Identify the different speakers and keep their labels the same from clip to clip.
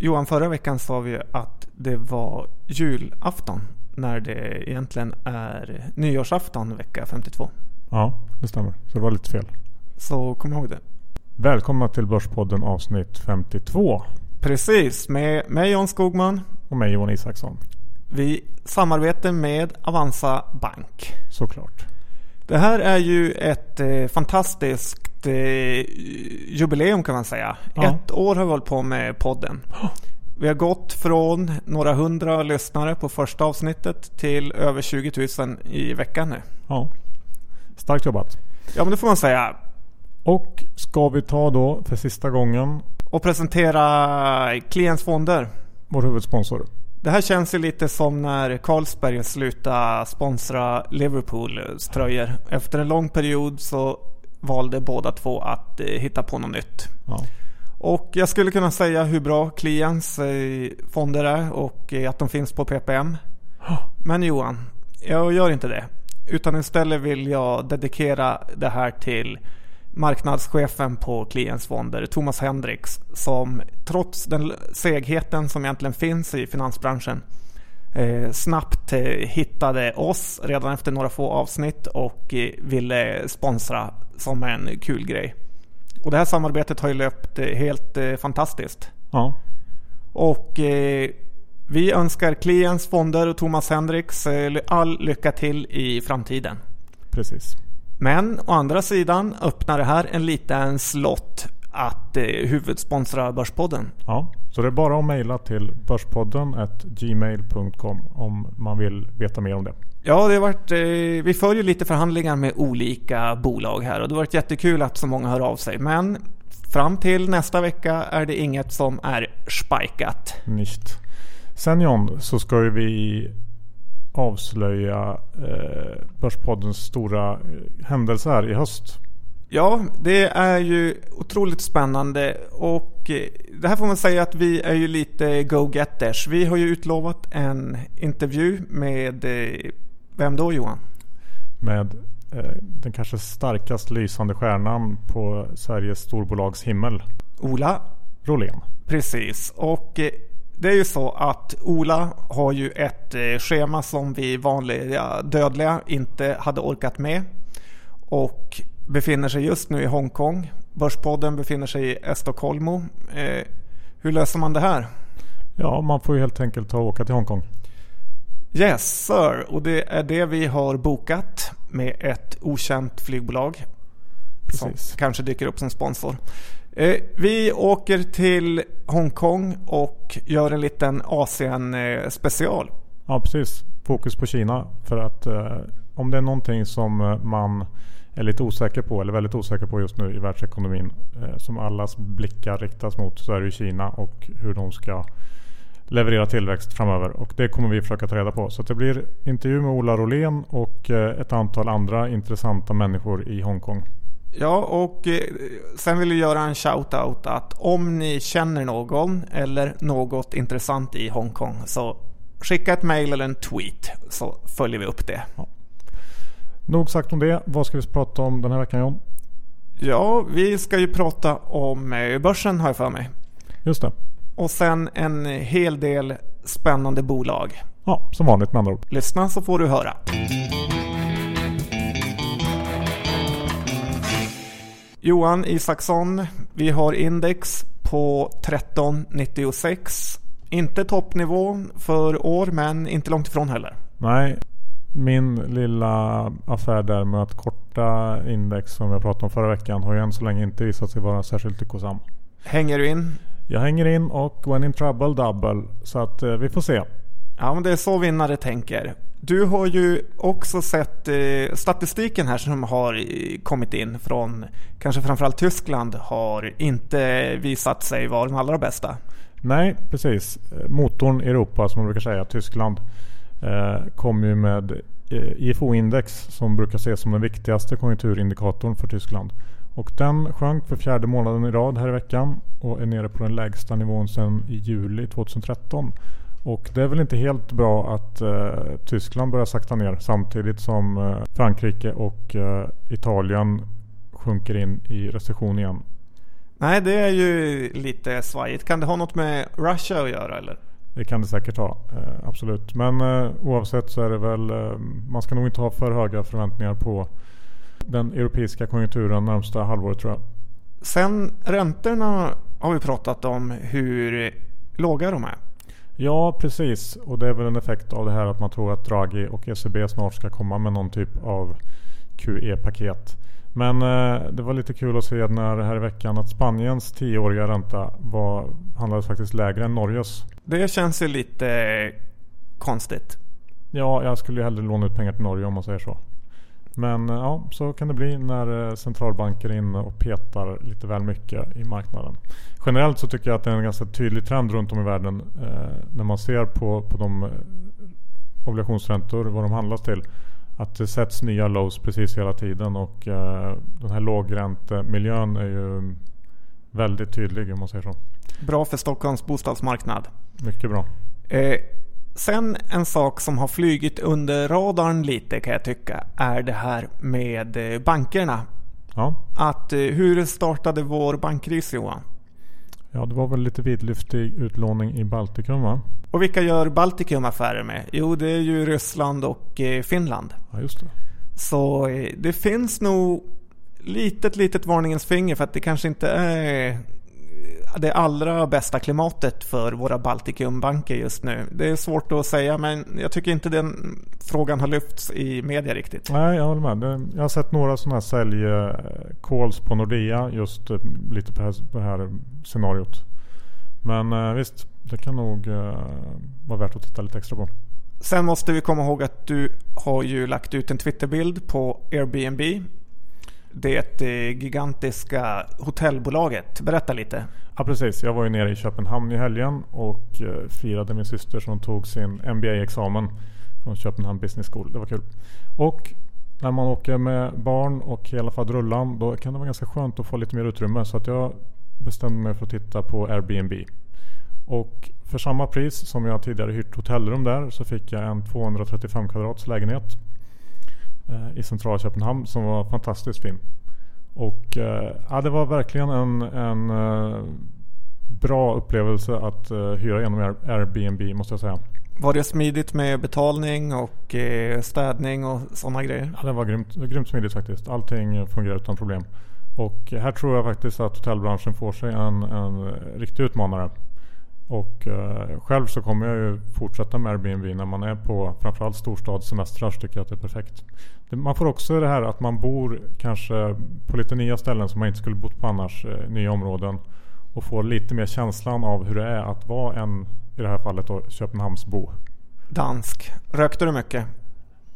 Speaker 1: Johan, förra veckan sa vi att det var julafton när det egentligen är nyårsafton vecka 52.
Speaker 2: Ja, det stämmer. Så det var lite fel.
Speaker 1: Så kom ihåg det.
Speaker 2: Välkomna till Börspodden avsnitt 52.
Speaker 1: Precis, med mig John Skogman.
Speaker 2: Och mig Johan Isaksson.
Speaker 1: Vi samarbetar med Avanza Bank.
Speaker 2: Såklart.
Speaker 1: Det här är ju ett eh, fantastiskt eh, jubileum kan man säga.
Speaker 2: Ja.
Speaker 1: Ett år har vi hållit på med podden. Vi har gått från några hundra lyssnare på första avsnittet till över 20 000 i veckan nu.
Speaker 2: Ja. Starkt jobbat.
Speaker 1: Ja men det får man säga.
Speaker 2: Och ska vi ta då för sista gången
Speaker 1: Och presentera klientsfonder.
Speaker 2: vår huvudsponsor.
Speaker 1: Det här känns ju lite som när Carlsberg slutade sponsra Liverpools tröjor. Efter en lång period så valde båda två att eh, hitta på något nytt.
Speaker 2: Ja.
Speaker 1: Och jag skulle kunna säga hur bra Kliens eh, fonder är och eh, att de finns på PPM. Men Johan, jag gör inte det. Utan istället vill jag dedikera det här till marknadschefen på Kliens fonder, Thomas Hendricks, som trots den segheten som egentligen finns i finansbranschen snabbt eh, hittade oss redan efter några få avsnitt och eh, ville sponsra som en kul grej. Och det här samarbetet har ju löpt eh, helt eh, fantastiskt.
Speaker 2: Ja.
Speaker 1: Och eh, vi önskar Kliens fonder och Thomas Hendricks eh, all lycka till i framtiden.
Speaker 2: Precis.
Speaker 1: Men å andra sidan öppnar det här en liten slott att eh, huvudsponsra Börspodden.
Speaker 2: Ja. Så det är bara att mejla till börspodden gmail.com om man vill veta mer om det.
Speaker 1: Ja, det har varit, eh, vi följer lite förhandlingar med olika bolag här och det har varit jättekul att så många hör av sig. Men fram till nästa vecka är det inget som är spikat.
Speaker 2: Nicht. Sen John så ska ju vi avslöja eh, Börspoddens stora eh, händelse här i höst.
Speaker 1: Ja, det är ju otroligt spännande och eh, det här får man säga att vi är ju lite go-getters. Vi har ju utlovat en intervju med, eh, vem då Johan?
Speaker 2: Med eh, den kanske starkast lysande stjärnan på Sveriges storbolags himmel.
Speaker 1: Ola
Speaker 2: Rolén.
Speaker 1: Precis, och eh, det är ju så att Ola har ju ett eh, schema som vi vanliga dödliga inte hade orkat med. Och befinner sig just nu i Hongkong. Börspodden befinner sig i Estocolmo. Eh, hur löser man det här?
Speaker 2: Ja, man får ju helt enkelt ta och åka till Hongkong.
Speaker 1: Yes sir, och det är det vi har bokat med ett okänt flygbolag. Som
Speaker 2: Precis.
Speaker 1: kanske dyker upp som sponsor. Eh, vi åker till Hongkong och gör en liten Asien eh.
Speaker 2: Ja, precis. Fokus på Kina. För att eh, om det är någonting som eh, man är lite osäker på, eller väldigt osäker på just nu i världsekonomin, eh, som allas blickar riktas mot, så är det Kina och hur de ska leverera tillväxt framöver. Och det kommer vi försöka ta reda på. Så det blir intervju med Ola Rolén och eh, ett antal andra intressanta människor i Hongkong.
Speaker 1: Ja, och sen vill jag göra en shout-out att om ni känner någon eller något intressant i Hongkong så skicka ett mail eller en tweet så följer vi upp det.
Speaker 2: Nog sagt om det. Vad ska vi prata om den här veckan John?
Speaker 1: Ja, vi ska ju prata om eh, börsen har jag för mig.
Speaker 2: Just det.
Speaker 1: Och sen en hel del spännande bolag.
Speaker 2: Ja, som vanligt med andra ord.
Speaker 1: Lyssna så får du höra. Johan Isaksson, vi har index på 1396. Inte toppnivå för år men inte långt ifrån heller.
Speaker 2: Nej, min lilla affär där med att korta index som jag pratade om förra veckan har ju än så länge inte visat sig vara särskilt lyckosam.
Speaker 1: Hänger du in?
Speaker 2: Jag hänger in och when in trouble double. Så att eh, vi får se.
Speaker 1: Ja, men det är så vinnare tänker. Du har ju också sett eh, statistiken här som har eh, kommit in från kanske framförallt Tyskland har inte visat sig vara den allra bästa.
Speaker 2: Nej, precis. Eh, Motorn i Europa som man brukar säga, Tyskland, Eh, kom ju med eh, IFO-index som brukar ses som den viktigaste konjunkturindikatorn för Tyskland. Och den sjönk för fjärde månaden i rad här i veckan och är nere på den lägsta nivån sedan i juli 2013. Och det är väl inte helt bra att eh, Tyskland börjar sakta ner samtidigt som eh, Frankrike och eh, Italien sjunker in i recession igen.
Speaker 1: Nej, det är ju lite svajigt. Kan det ha något med Russia att göra eller?
Speaker 2: Det kan det säkert ha, eh, absolut. Men eh, oavsett så är det väl, eh, man ska nog inte ha för höga förväntningar på den europeiska konjunkturen närmsta halvåret tror jag.
Speaker 1: Sen räntorna har vi pratat om hur låga de är.
Speaker 2: Ja, precis. Och det är väl en effekt av det här att man tror att Draghi och ECB snart ska komma med någon typ av QE-paket. Men eh, det var lite kul att se när här i veckan att Spaniens tioåriga ränta var, handlades faktiskt lägre än Norges.
Speaker 1: Det känns ju lite konstigt.
Speaker 2: Ja, jag skulle ju hellre låna ut pengar till Norge om man säger så. Men eh, ja, så kan det bli när eh, centralbanker är inne och petar lite väl mycket i marknaden. Generellt så tycker jag att det är en ganska tydlig trend runt om i världen eh, när man ser på, på de eh, obligationsräntor, vad de handlas till. Att det sätts nya lows precis hela tiden och eh, den här lågräntemiljön är ju väldigt tydlig om man säger så.
Speaker 1: Bra för Stockholms bostadsmarknad.
Speaker 2: Mycket bra.
Speaker 1: Eh, sen en sak som har flygit under radarn lite kan jag tycka är det här med eh, bankerna.
Speaker 2: Ja.
Speaker 1: Att eh, hur startade vår bankkris Johan?
Speaker 2: Ja, det var väl lite vidlyftig utlåning i Baltikum va?
Speaker 1: Och vilka gör Baltikum affärer med? Jo, det är ju Ryssland och eh, Finland.
Speaker 2: Ja, just det.
Speaker 1: Så eh, det finns nog litet, litet varningens finger för att det kanske inte är det allra bästa klimatet för våra Baltikumbanker just nu. Det är svårt att säga men jag tycker inte den frågan har lyfts i media riktigt.
Speaker 2: Nej, jag håller med. Jag har sett några sådana här säljcalls på Nordea just eh, lite på det här, på det här scenariot. Men eh, visst, det kan nog eh, vara värt att titta lite extra på.
Speaker 1: Sen måste vi komma ihåg att du har ju lagt ut en Twitterbild på Airbnb. Det eh, gigantiska hotellbolaget. Berätta lite.
Speaker 2: Ja precis, jag var ju nere i Köpenhamn i helgen och eh, firade min syster som tog sin MBA-examen från Köpenhamn Business School. Det var kul. Och när man åker med barn och hela fadrullan då kan det vara ganska skönt att få lite mer utrymme. Så att jag bestämde mig för att titta på Airbnb. Och för samma pris som jag tidigare hyrt hotellrum där så fick jag en 235 kvadrats lägenhet i centrala Köpenhamn som var fantastiskt fin. Och eh, ja, det var verkligen en, en eh, bra upplevelse att eh, hyra genom Air- Airbnb måste jag säga.
Speaker 1: Var det smidigt med betalning och eh, städning och sådana grejer?
Speaker 2: Ja, det var grymt, grymt smidigt faktiskt. Allting fungerar utan problem. Och här tror jag faktiskt att hotellbranschen får sig en, en riktig utmanare. Och eh, själv så kommer jag ju fortsätta med Airbnb när man är på framförallt storstadssemestrar så tycker jag att det är perfekt. Man får också det här att man bor kanske på lite nya ställen som man inte skulle bott på annars, eh, nya områden. Och får lite mer känslan av hur det är att vara en, i det här fallet då, Köpenhamnsbo.
Speaker 1: Dansk. Rökte du mycket?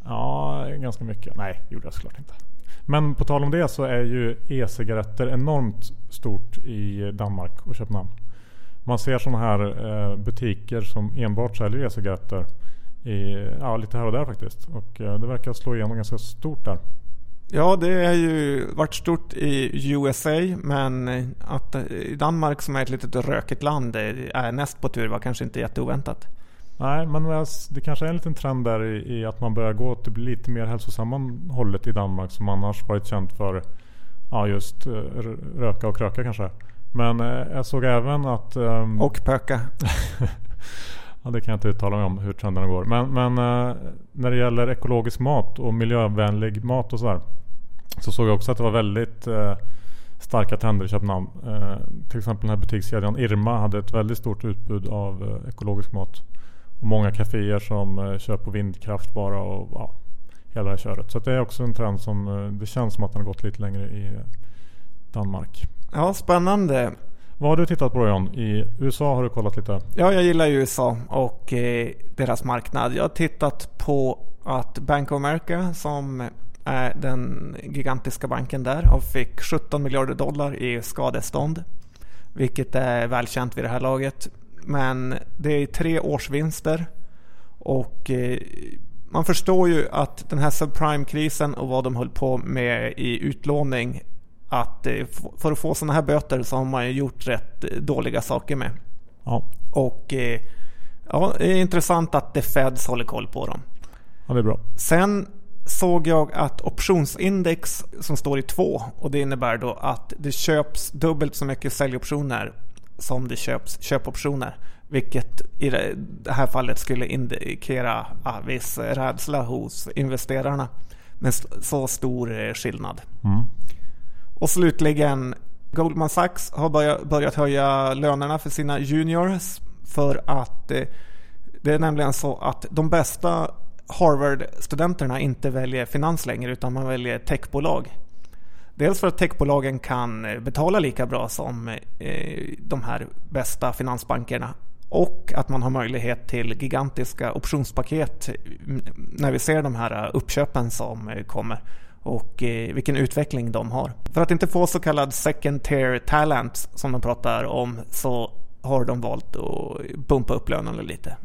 Speaker 2: Ja, ganska mycket. Nej, gjorde jag såklart inte. Men på tal om det så är ju e-cigaretter enormt stort i Danmark och Köpenhamn. Man ser sådana här eh, butiker som enbart säljer e-cigaretter i, ja, lite här och där faktiskt. Och eh, det verkar slå igenom ganska stort där.
Speaker 1: Ja, det har ju varit stort i USA men att eh, i Danmark som är ett litet rökigt land eh, är näst på tur var kanske inte jätteoväntat.
Speaker 2: Nej, men det kanske är en liten trend där i, i att man börjar gå åt det lite mer hälsosamma hållet i Danmark som annars varit känt för ja, just röka och kröka kanske. Men jag såg även att... ehm,
Speaker 1: Och pöka.
Speaker 2: Ja, det kan jag inte uttala mig om hur trenderna går. Men, men eh, när det gäller ekologisk mat och miljövänlig mat och sådär. Så såg jag också att det var väldigt eh, starka trender i Köpenhamn. Eh, till exempel den här butikskedjan Irma hade ett väldigt stort utbud av ekologisk mat. Och många kaféer som kör på vindkraft bara och ja, hela det här köret. Så det är också en trend som det känns som att den har gått lite längre i Danmark.
Speaker 1: Ja, spännande.
Speaker 2: Vad har du tittat på då John? I USA har du kollat lite?
Speaker 1: Ja, jag gillar ju USA och eh, deras marknad. Jag har tittat på att Bank of America som är den gigantiska banken där och fick 17 miljarder dollar i skadestånd. Vilket är välkänt vid det här laget. Men det är tre årsvinster och eh, man förstår ju att den här subprime-krisen och vad de höll på med i utlåning att eh, för att få sådana här böter så har man ju gjort rätt eh, dåliga saker med.
Speaker 2: Ja,
Speaker 1: Och eh, ja, det är intressant att The Feds håller koll på dem.
Speaker 2: ja det är bra.
Speaker 1: Sen såg jag att optionsindex som står i två och det innebär då att det köps dubbelt så mycket säljoptioner som det köps köpoptioner. Vilket i det här fallet skulle indikera viss rädsla hos investerarna med så stor skillnad. Mm. Och slutligen Goldman Sachs har börjat höja lönerna för sina juniors för att eh, det är nämligen så att de bästa Harvard-studenterna inte väljer finans längre utan man väljer techbolag. Dels för att techbolagen kan eh, betala lika bra som eh, de här bästa finansbankerna och att man har möjlighet till gigantiska optionspaket mm, när vi ser de här eh, uppköpen som eh, kommer och vilken utveckling de har. För att inte få så kallad second tier talent som de pratar om så har de valt att bumpa upp lönerna lite.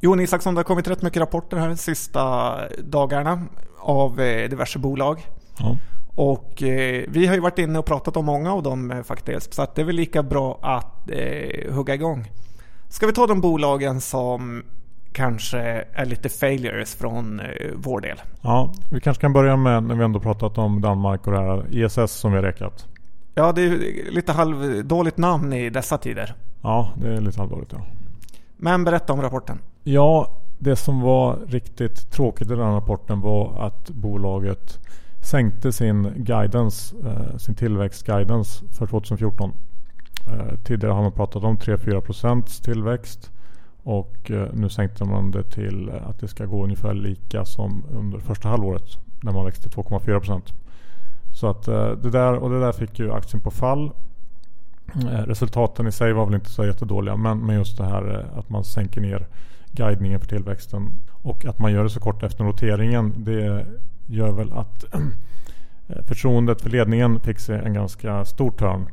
Speaker 1: Johan Isaksson, det har kommit rätt mycket rapporter här de sista dagarna av eh, diverse bolag. Ja. Och eh, vi har ju varit inne och pratat om många av dem eh, faktiskt. Så att det är väl lika bra att eh, hugga igång. Ska vi ta de bolagen som kanske är lite failures från eh, vår del?
Speaker 2: Ja, vi kanske kan börja med när vi ändå pratat om Danmark och det här ISS som vi har räkat.
Speaker 1: Ja, det är lite halvdåligt namn i dessa tider.
Speaker 2: Ja, det är lite halvdåligt ja.
Speaker 1: Men berätta om rapporten.
Speaker 2: Ja, det som var riktigt tråkigt i den rapporten var att bolaget sänkte sin guidance, eh, sin tillväxtguidance för 2014. Eh, tidigare har man pratat om 3-4% tillväxt och eh, nu sänkte man det till eh, att det ska gå ungefär lika som under första halvåret när man växte 2,4%. Så att eh, det där, och det där fick ju aktien på fall. Resultaten i sig var väl inte så jättedåliga men, men just det här att man sänker ner guidningen för tillväxten. Och att man gör det så kort efter noteringen det gör väl att förtroendet för ledningen fick sig en ganska stor törn.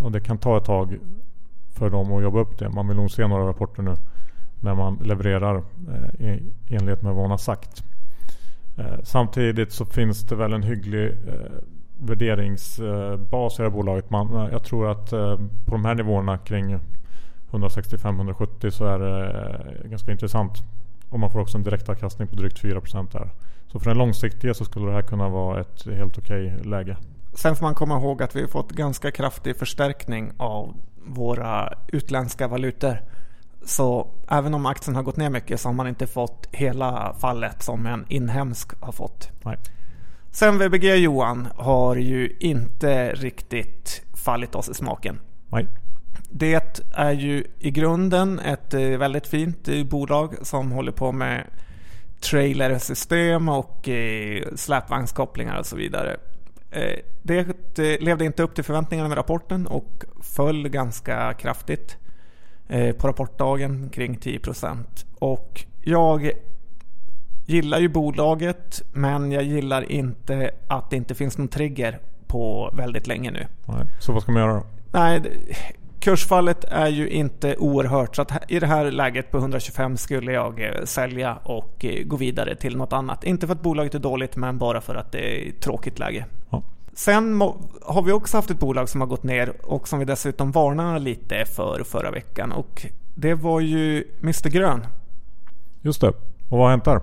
Speaker 2: Och det kan ta ett tag för dem att jobba upp det. Man vill nog se några rapporter nu när man levererar eh, i enlighet med vad hon har sagt. Eh, samtidigt så finns det väl en hygglig eh, värderingsbas i det här bolaget. Man, jag tror att på de här nivåerna kring 165-170 så är det ganska intressant. Och man får också en direktavkastning på drygt 4% där. Så för den långsiktiga så skulle det här kunna vara ett helt okej okay läge.
Speaker 1: Sen får man komma ihåg att vi har fått ganska kraftig förstärkning av våra utländska valutor. Så även om aktien har gått ner mycket så har man inte fått hela fallet som en inhemsk har fått. Nej. Sen VBG Johan har ju inte riktigt fallit oss i smaken.
Speaker 2: Nej.
Speaker 1: Det är ju i grunden ett eh, väldigt fint eh, bolag som håller på med trailersystem och eh, släpvagnskopplingar och så vidare. Det levde inte upp till förväntningarna med rapporten och föll ganska kraftigt på rapportdagen kring 10%. Och jag gillar ju bolaget men jag gillar inte att det inte finns någon trigger på väldigt länge nu.
Speaker 2: Så vad ska man göra då?
Speaker 1: Nej, Kursfallet är ju inte oerhört så i det här läget på 125 skulle jag eh, sälja och eh, gå vidare till något annat. Inte för att bolaget är dåligt men bara för att det är ett tråkigt läge. Ja. Sen har vi också haft ett bolag som har gått ner och som vi dessutom varnade lite för förra veckan och det var ju Mr Grön.
Speaker 2: Just det. Och vad har hänt där?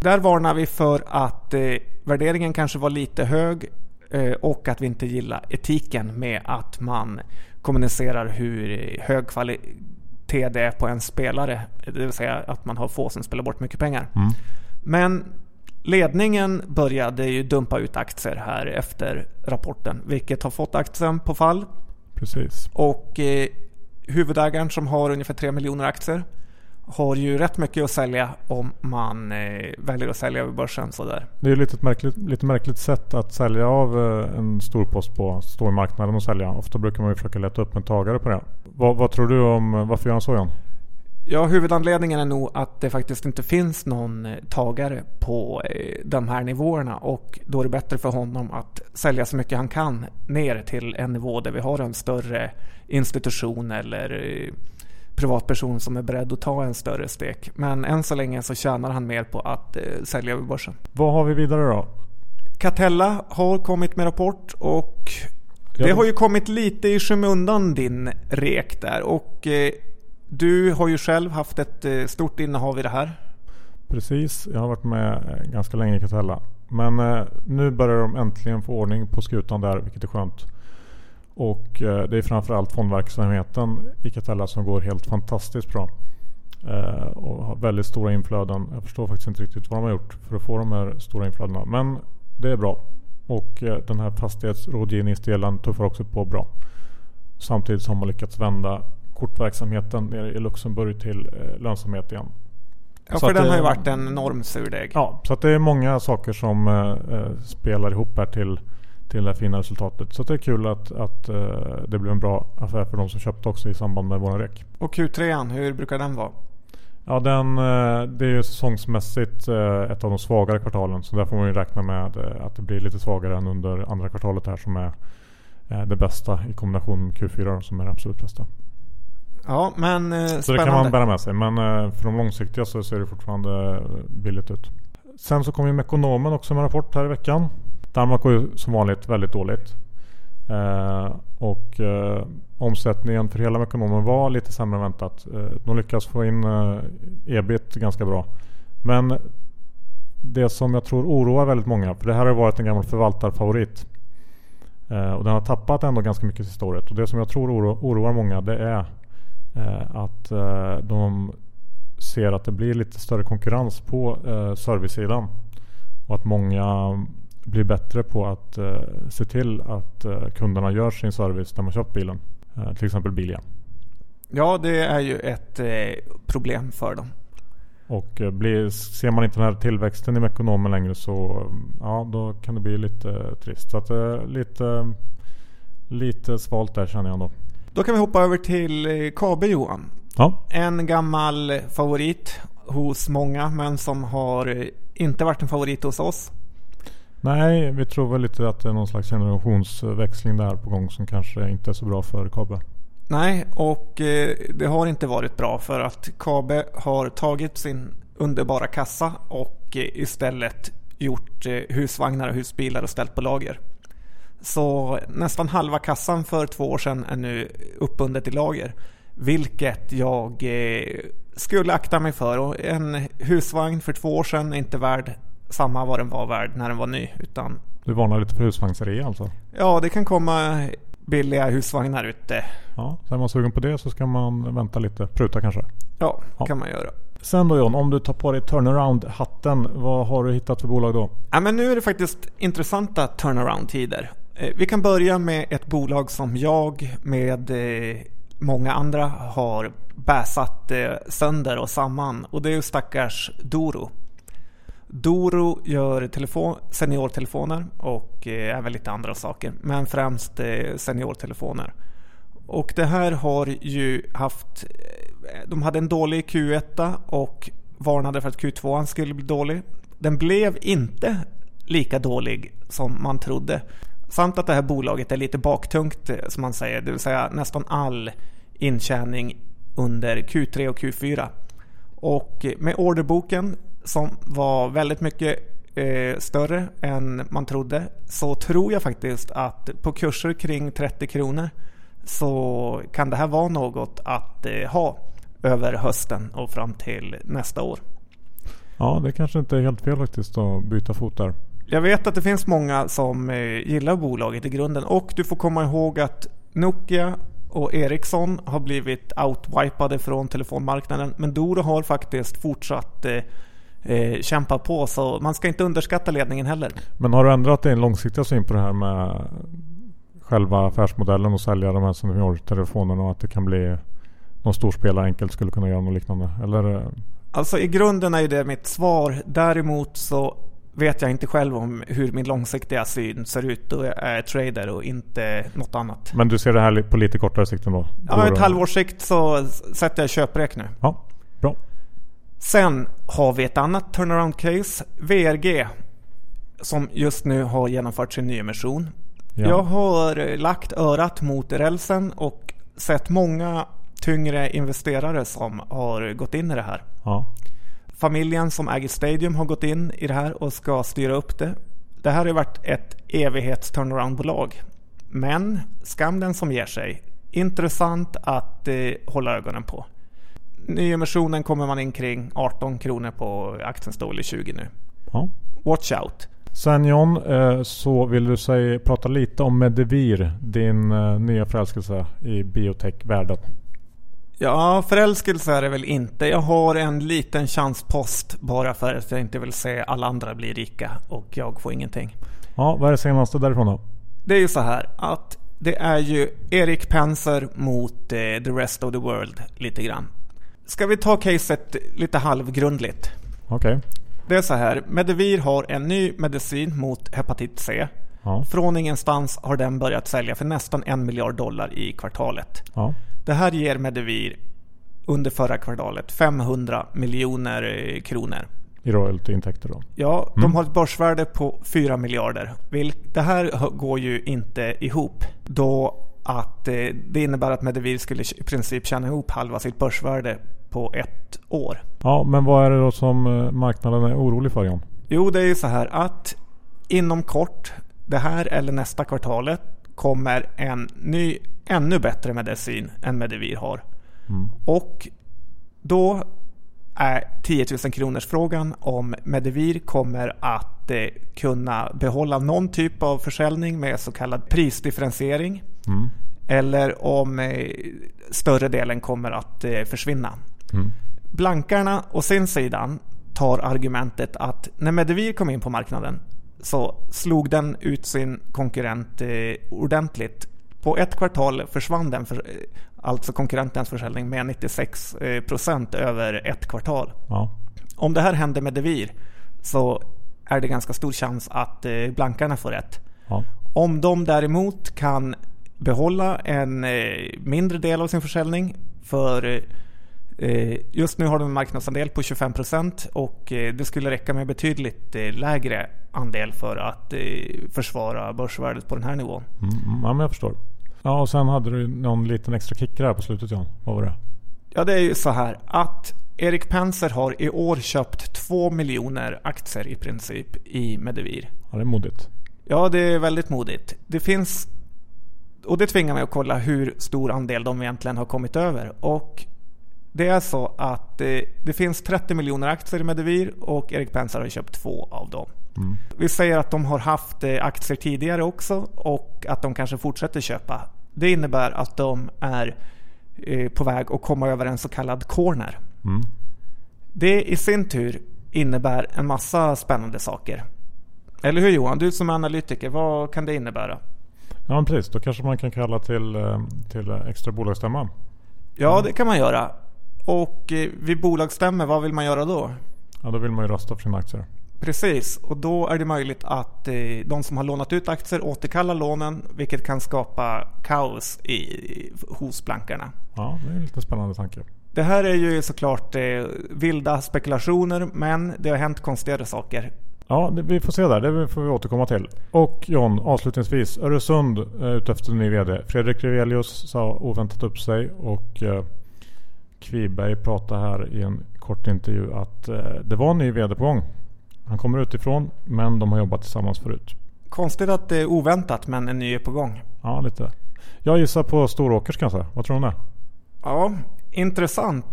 Speaker 1: Där varnar vi för att eh, värderingen kanske var lite hög eh, och att vi inte gillar etiken med att man kommunicerar hur hög kvalitet det är på en spelare. Det vill säga att man har få som spelar bort mycket pengar. Mm. Men ledningen började ju dumpa ut aktier här efter rapporten. Vilket har fått aktien på fall.
Speaker 2: Precis.
Speaker 1: Och eh, huvudägaren som har ungefär 3 miljoner aktier har ju rätt mycket att sälja om man eh, väljer att sälja över börsen. Sådär.
Speaker 2: Det är ju lite märkligt, lite märkligt sätt att sälja av eh, en stor post på, stå i marknaden och sälja. Ofta brukar man ju försöka leta upp en tagare på det. Vad, vad tror du om, varför gör han så Jan?
Speaker 1: Ja, huvudanledningen är nog att det faktiskt inte finns någon eh, tagare på eh, de här nivåerna och då är det bättre för honom att sälja så mycket han kan ner till en nivå där vi har en större institution eller eh, privatperson som är beredd att ta en större stek. Men än så länge så tjänar han mer på att sälja över börsen.
Speaker 2: Vad har vi vidare då?
Speaker 1: Catella har kommit med rapport och det har ju kommit lite i skymundan din rek där. Och du har ju själv haft ett eh, stort innehav i det här.
Speaker 2: Precis, jag har varit med eh, ganska länge i Catella. Men eh, nu börjar de äntligen få ordning på skutan där, vilket är skönt. Och eh, det är framförallt fondverksamheten i Catella som går helt fantastiskt bra. Eh, och har väldigt stora inflöden. Jag förstår faktiskt inte riktigt vad de har gjort för att få de här stora inflödena. Men det är bra. Och eh, den här fastighetsrådgivningsdelen tuffar också på bra. Samtidigt som man lyckats vända kortverksamheten nere i Luxemburg till eh, lönsamhet igen.
Speaker 1: Ja,
Speaker 2: Så
Speaker 1: för den har ju
Speaker 2: det-
Speaker 1: varit en enorm surdeg.
Speaker 2: Ja, så det är många saker som eh, eh, spelar ihop här till, till det fina resultatet. Så det är kul att, att eh, det blev en bra affär för de som köpte också i samband med våran rek.
Speaker 1: Och Q3, hur brukar den vara?
Speaker 2: Ja, den, eh, det är ju säsongsmässigt eh, ett av de svagare kvartalen. Så där får man ju räkna med att det blir lite svagare än under andra kvartalet här som är det bästa i kombination med Q4 som är det absolut bästa.
Speaker 1: Ja, men eh,
Speaker 2: Så det kan man bära med sig. Men eh, för de långsiktiga så ser det fortfarande billigt ut. Sen så kom ju Mekonomen också med en rapport här i veckan. Danmark går ju som vanligt väldigt dåligt. Eh, och eh, omsättningen för hela Mekonomen var lite sämre än väntat. Eh, de lyckas få in eh, ebit ganska bra. Men det som jag tror oroar väldigt många, för det här har varit en gammal förvaltarfavorit. Eh, och den har tappat ändå ganska mycket sista året. Och det som jag tror oro, oroar många det är att eh, de ser att det blir lite större konkurrens på eh, servicesidan. Och att många blir bättre på att eh, se till att eh, kunderna gör sin service när man köpt bilen. Eh, till exempel Bilia.
Speaker 1: Ja, det är ju ett eh, problem för dem.
Speaker 2: Och eh, blir, ser man inte den här tillväxten i Mekonomen längre så ja, då kan det bli lite eh, trist. Så att eh, lite, lite svalt där känner jag ändå.
Speaker 1: Då kan vi hoppa över till eh, KB Johan.
Speaker 2: Ja,
Speaker 1: En gammal favorit hos många men som har eh, inte varit en favorit hos oss.
Speaker 2: nej vi tror väl lite att det är någon slags generationsväxling där på gång som kanske inte är så bra för Kabe.
Speaker 1: Nej, och eh, det har inte varit bra för att Kabe har tagit sin underbara kassa och istället gjort husvagnar och husbilar och ställt på lager. Så nästan halva kassan för två år sedan är nu uppbundet i lager. Vilket jag eh, skulle akta mig för. Och en husvagn för två år sedan är inte värd samma vad den var värd när den var ny. Utan
Speaker 2: Du varnar lite för husvagnsrea alltså?
Speaker 1: ja, det kan komma billiga husvagnar ute.
Speaker 2: Ja, så är man sugen på det så ska man vänta lite. Pruta kanske.
Speaker 1: Ja,
Speaker 2: Ja.
Speaker 1: kan man göra.
Speaker 2: Sen då John, om du tar på dig turnaround-hatten. Vad har du hittat för bolag då?
Speaker 1: Ja, men nu är det faktiskt intressanta turnaround-tider. Eh, vi kan börja med ett bolag som jag med eh, många andra har bäsat eh, sönder och samman och det är ju stackars Doro. Doro gör telefon, seniortelefoner och även lite andra saker, men främst seniortelefoner. Och det här har ju haft, de hade en dålig Q1 och varnade för att Q2 skulle bli dålig. Den blev inte lika dålig som man trodde. Samt att det här bolaget är lite baktungt eh, som man säger, det vill säga nästan all intjäning under Q3 och Q4. Och med orderboken som var väldigt mycket eh, större än man trodde så tror jag faktiskt att på kurser kring 30 kronor så kan det här vara något att eh, ha över hösten och fram till nästa år.
Speaker 2: Ja, det kanske inte är helt fel faktiskt att byta fot där.
Speaker 1: Jag vet att det finns många som eh, gillar bolaget i grunden och du får komma ihåg att Nokia och Ericsson har blivit outwipade från telefonmarknaden men Doro har faktiskt fortsatt eh, eh, kämpa på så man ska inte underskatta ledningen heller.
Speaker 2: Men har du ändrat din långsiktiga syn på det här med själva affärsmodellen och sälja de här seniortelefonerna och att det kan bli någon stor spelare enkelt skulle kunna göra något liknande? Eller? eh,
Speaker 1: Alltså i grunden är det mitt svar. Däremot så vet jag inte själv om hur min långsiktiga syn ser ut. Då jag är trader och inte något annat.
Speaker 2: Men du ser det här på lite kortare sikt ändå?
Speaker 1: Ja, ett halvårs sikt så sätter jag köprek nu.
Speaker 2: Ja, bra.
Speaker 1: Sen har vi ett annat turnaround case, VRG, som just nu har genomfört sin nyemission.
Speaker 2: Ja.
Speaker 1: Jag har lagt örat mot rälsen och sett många tyngre investerare som har gått in i det här.
Speaker 2: Ja.
Speaker 1: Familjen som äger Stadium har gått in i det här och ska styra upp det. Det här har ju varit ett evighets turnaround-bolag. Men skam den som ger sig. Intressant att eh, hålla ögonen på. nyemissionen kommer man in kring 18 kronor på aktien står väl i 20 nu.
Speaker 2: Ja.
Speaker 1: Watch out.
Speaker 2: Sen John, eh, så vill du säga, prata lite om Medivir, din eh, nya förälskelse i biotech-världen.
Speaker 1: Ja, förälskelse är det väl inte. Jag har en liten chanspost bara för att jag inte vill se alla andra bli rika och jag får ingenting.
Speaker 2: Ja, vad är det senaste därifrån då?
Speaker 1: Det är ju så här att det är ju Erik Penser mot eh, the rest of the world lite grann. Ska vi ta caset lite halvgrundligt?
Speaker 2: Okej. Okay.
Speaker 1: Det är så här, Medivir har en ny medicin mot hepatit C.
Speaker 2: Ja.
Speaker 1: Från ingenstans har den börjat sälja för nästan en miljard dollar i kvartalet.
Speaker 2: Ja.
Speaker 1: Det här ger Medivir under förra kvartalet 500 miljoner eh, kronor.
Speaker 2: I royaltyintäkter då?
Speaker 1: Ja, de har ett börsvärde på 4 miljarder. Det här går ju inte ihop då att eh, det innebär att Medivir skulle i princip tjäna ihop halva sitt börsvärde på ett år.
Speaker 2: Ja, men vad är det då som eh, marknaden är orolig för John?
Speaker 1: Jo, det är ju så här att inom kort, det här eller nästa kvartalet, kommer en ny, ännu bättre medicin än Medivir har.
Speaker 2: Mm.
Speaker 1: Och då är 10 000 kronors frågan om Medivir kommer att eh, kunna behålla någon typ av försäljning med så kallad prisdifferentiering.
Speaker 2: Mm.
Speaker 1: Eller om eh, större delen kommer att eh, försvinna.
Speaker 2: Mm.
Speaker 1: Blankarna å sin sidan tar argumentet att när Medivir kom in på marknaden så slog den ut sin konkurrent ordentligt. På ett kvartal försvann den, för, alltså konkurrentens försäljning, med 96 procent över ett kvartal.
Speaker 2: Ja.
Speaker 1: Om det här händer med Devir så är det ganska stor chans att blankarna får rätt.
Speaker 2: Ja.
Speaker 1: Om de däremot kan behålla en mindre del av sin försäljning för Just nu har de en marknadsandel på 25% och det skulle räcka med betydligt lägre andel för att försvara börsvärdet på den här nivån.
Speaker 2: Mm, ja, men jag förstår. Ja, och sen hade du någon liten extra kick här på slutet John. Vad var det?
Speaker 1: Ja, det är ju så här att Erik Penser har i år köpt 2 miljoner aktier i princip i Medivir.
Speaker 2: Ja, det är modigt.
Speaker 1: Ja, det är väldigt modigt. Det finns... Och det tvingar mig att kolla hur stor andel de egentligen har kommit över. Och det är så att det, det finns 30 miljoner aktier i Medivir och Erik Penser har köpt två av dem.
Speaker 2: Mm.
Speaker 1: Vi säger att de har haft aktier tidigare också och att de kanske fortsätter köpa. Det innebär att de är på väg att komma över en så kallad corner.
Speaker 2: Mm.
Speaker 1: Det i sin tur innebär en massa spännande saker. Eller hur Johan? Du som är analytiker, vad kan det innebära?
Speaker 2: Ja men precis, då kanske man kan kalla till, till extra bolagsstämma.
Speaker 1: Ja, det kan man göra. Och vid bolagsstämmor, vad vill man göra då?
Speaker 2: Ja, då vill man ju rösta för sina aktier.
Speaker 1: Precis, och då är det möjligt att de som har lånat ut aktier återkallar lånen vilket kan skapa kaos i, hos blankarna.
Speaker 2: Ja, det är en lite spännande tanke.
Speaker 1: Det här är ju såklart eh, vilda spekulationer men det har hänt konstigare saker.
Speaker 2: Ja, det, vi får se där. Det får vi återkomma till. Och John, avslutningsvis. Öresund är ute efter ny VD. Fredrik Revelius sa oväntat upp sig och eh, Kviberg pratade här i en kort intervju att eh, det var en ny VD på gång. Han kommer utifrån men de har jobbat tillsammans förut.
Speaker 1: Konstigt att det är oväntat men en ny är på gång.
Speaker 2: Ja, lite. Jag gissar på Storåkers kanske. Vad tror du om det?
Speaker 1: Ja, intressant.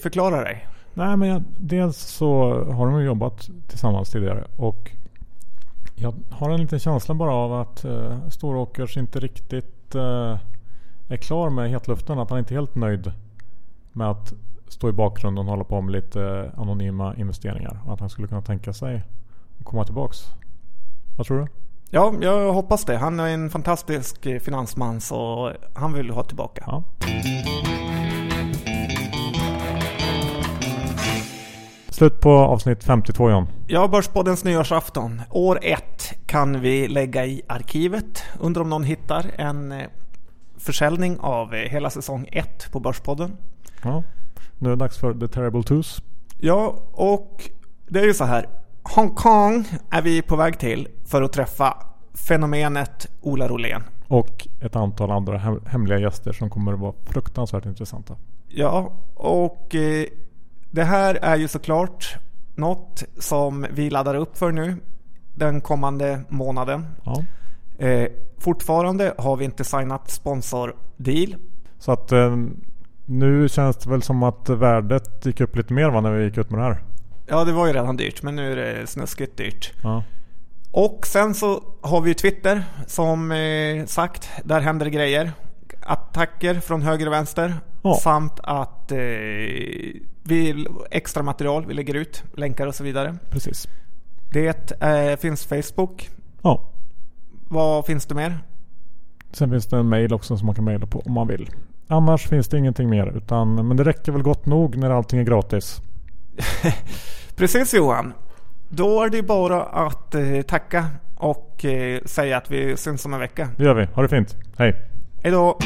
Speaker 1: Förklara dig.
Speaker 2: Nej, men jag, dels så har de jobbat tillsammans tidigare och jag har en liten känsla bara av att uh, Storåkers inte riktigt uh, är klar med hetluften. Att han inte är helt nöjd med att stå i bakgrunden och hålla på med lite anonyma investeringar. Och att han skulle kunna tänka sig att komma tillbaks. Vad tror du?
Speaker 1: Ja, jag hoppas det. Han är en fantastisk finansman så han vill ha tillbaka.
Speaker 2: Ja. Slut på avsnitt 52 John.
Speaker 1: Ja, Börspoddens nyårsafton. År ett kan vi lägga i arkivet. Undrar om någon hittar en försäljning av hela säsong 1 på Börspodden.
Speaker 2: Ja, nu är det dags för The Terrible Twos.
Speaker 1: Ja, och det är ju så här. Hongkong är vi på väg till för att träffa fenomenet Ola Rolén.
Speaker 2: Och ett antal andra hem hemliga gäster som kommer att vara fruktansvärt intressanta.
Speaker 1: Ja, och eh, det här är ju såklart något som vi laddar upp för nu den kommande månaden.
Speaker 2: Ja.
Speaker 1: Eh, fortfarande har vi inte signat sponsordeal.
Speaker 2: Så att eh, Nu känns det väl som att värdet gick upp lite mer va, när vi gick ut med det här?
Speaker 1: Ja, det var ju redan dyrt, men nu är det snuskigt dyrt.
Speaker 2: Ja.
Speaker 1: Och sen så har vi Twitter som eh, sagt, där händer grejer. Attacker från höger och vänster.
Speaker 2: Ja.
Speaker 1: Samt att eh, vi extra material vi lägger ut, länkar och så vidare.
Speaker 2: Precis.
Speaker 1: Det eh, finns Facebook.
Speaker 2: Ja.
Speaker 1: Vad finns det mer?
Speaker 2: Sen finns det en mail också som man kan mejla på om man vill. Annars finns det ingenting mer. Utan, men det räcker väl gott nog när allting är gratis.
Speaker 1: Precis Johan. Då är det bara att eh, tacka och eh, säga att vi syns om en vecka.
Speaker 2: Det gör vi. Ha det fint. Hej.
Speaker 1: Hej då!